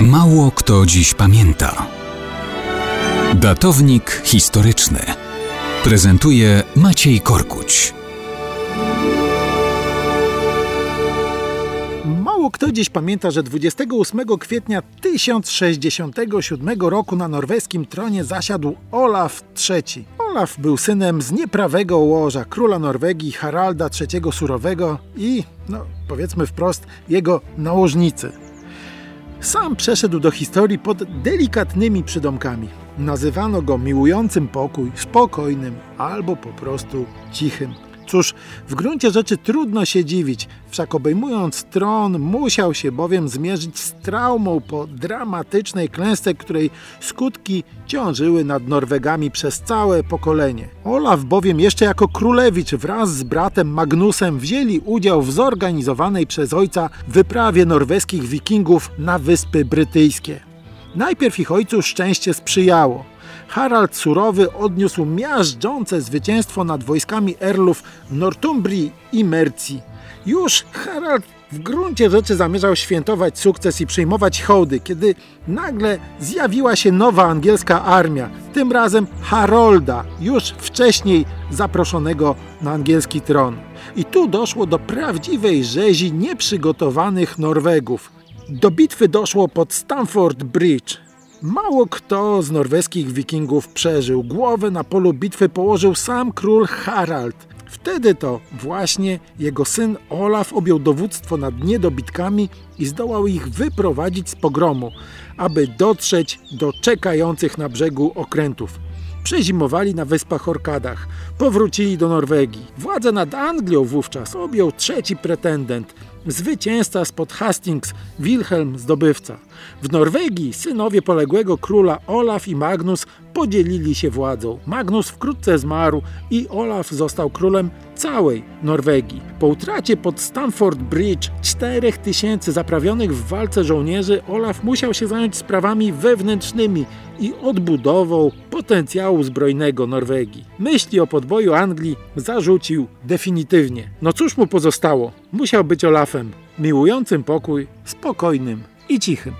Mało kto dziś pamięta. Datownik historyczny prezentuje Maciej Korkuć. Mało kto dziś pamięta, że 28 kwietnia 1067 roku na norweskim tronie zasiadł Olaf III. Olaf był synem z nieprawego łoża króla Norwegii Haralda III Surowego i, no powiedzmy wprost, jego nałożnicy. Sam przeszedł do historii pod delikatnymi przydomkami. Nazywano go miłującym pokój, spokojnym albo po prostu cichym. Cóż, w gruncie rzeczy trudno się dziwić, wszak obejmując tron musiał się bowiem zmierzyć z traumą po dramatycznej klęsce, której skutki ciążyły nad Norwegami przez całe pokolenie. Olaf bowiem jeszcze jako królewicz wraz z bratem Magnusem wzięli udział w zorganizowanej przez ojca wyprawie norweskich wikingów na Wyspy Brytyjskie. Najpierw ich ojcu szczęście sprzyjało. Harald Surowy odniósł miażdżące zwycięstwo nad wojskami Erlów Northumbrii i Mercji. Już Harald w gruncie rzeczy zamierzał świętować sukces i przyjmować hołdy, kiedy nagle zjawiła się nowa angielska armia, tym razem Harolda, już wcześniej zaproszonego na angielski tron. I tu doszło do prawdziwej rzezi nieprzygotowanych Norwegów. Do bitwy doszło pod Stamford Bridge. Mało kto z norweskich wikingów przeżył. Głowę na polu bitwy położył sam król Harald. Wtedy to właśnie jego syn Olaf objął dowództwo nad niedobitkami i zdołał ich wyprowadzić z pogromu, aby dotrzeć do czekających na brzegu okrętów. Przezimowali na wyspach Orkadach, powrócili do Norwegii. Władzę nad Anglią wówczas objął trzeci pretendent, zwycięzca spod Hastings, Wilhelm Zdobywca. W Norwegii synowie poległego króla Olaf i Magnus podzielili się władzą. Magnus wkrótce zmarł i Olaf został królem całej Norwegii. Po utracie pod Stamford Bridge 4000 zaprawionych w walce żołnierzy Olaf musiał się zająć sprawami wewnętrznymi i odbudową potencjału zbrojnego Norwegii. Myśli o podboju Anglii zarzucił definitywnie. No cóż mu pozostało? Musiał być Olafem, miłującym pokój, spokojnym i cichym.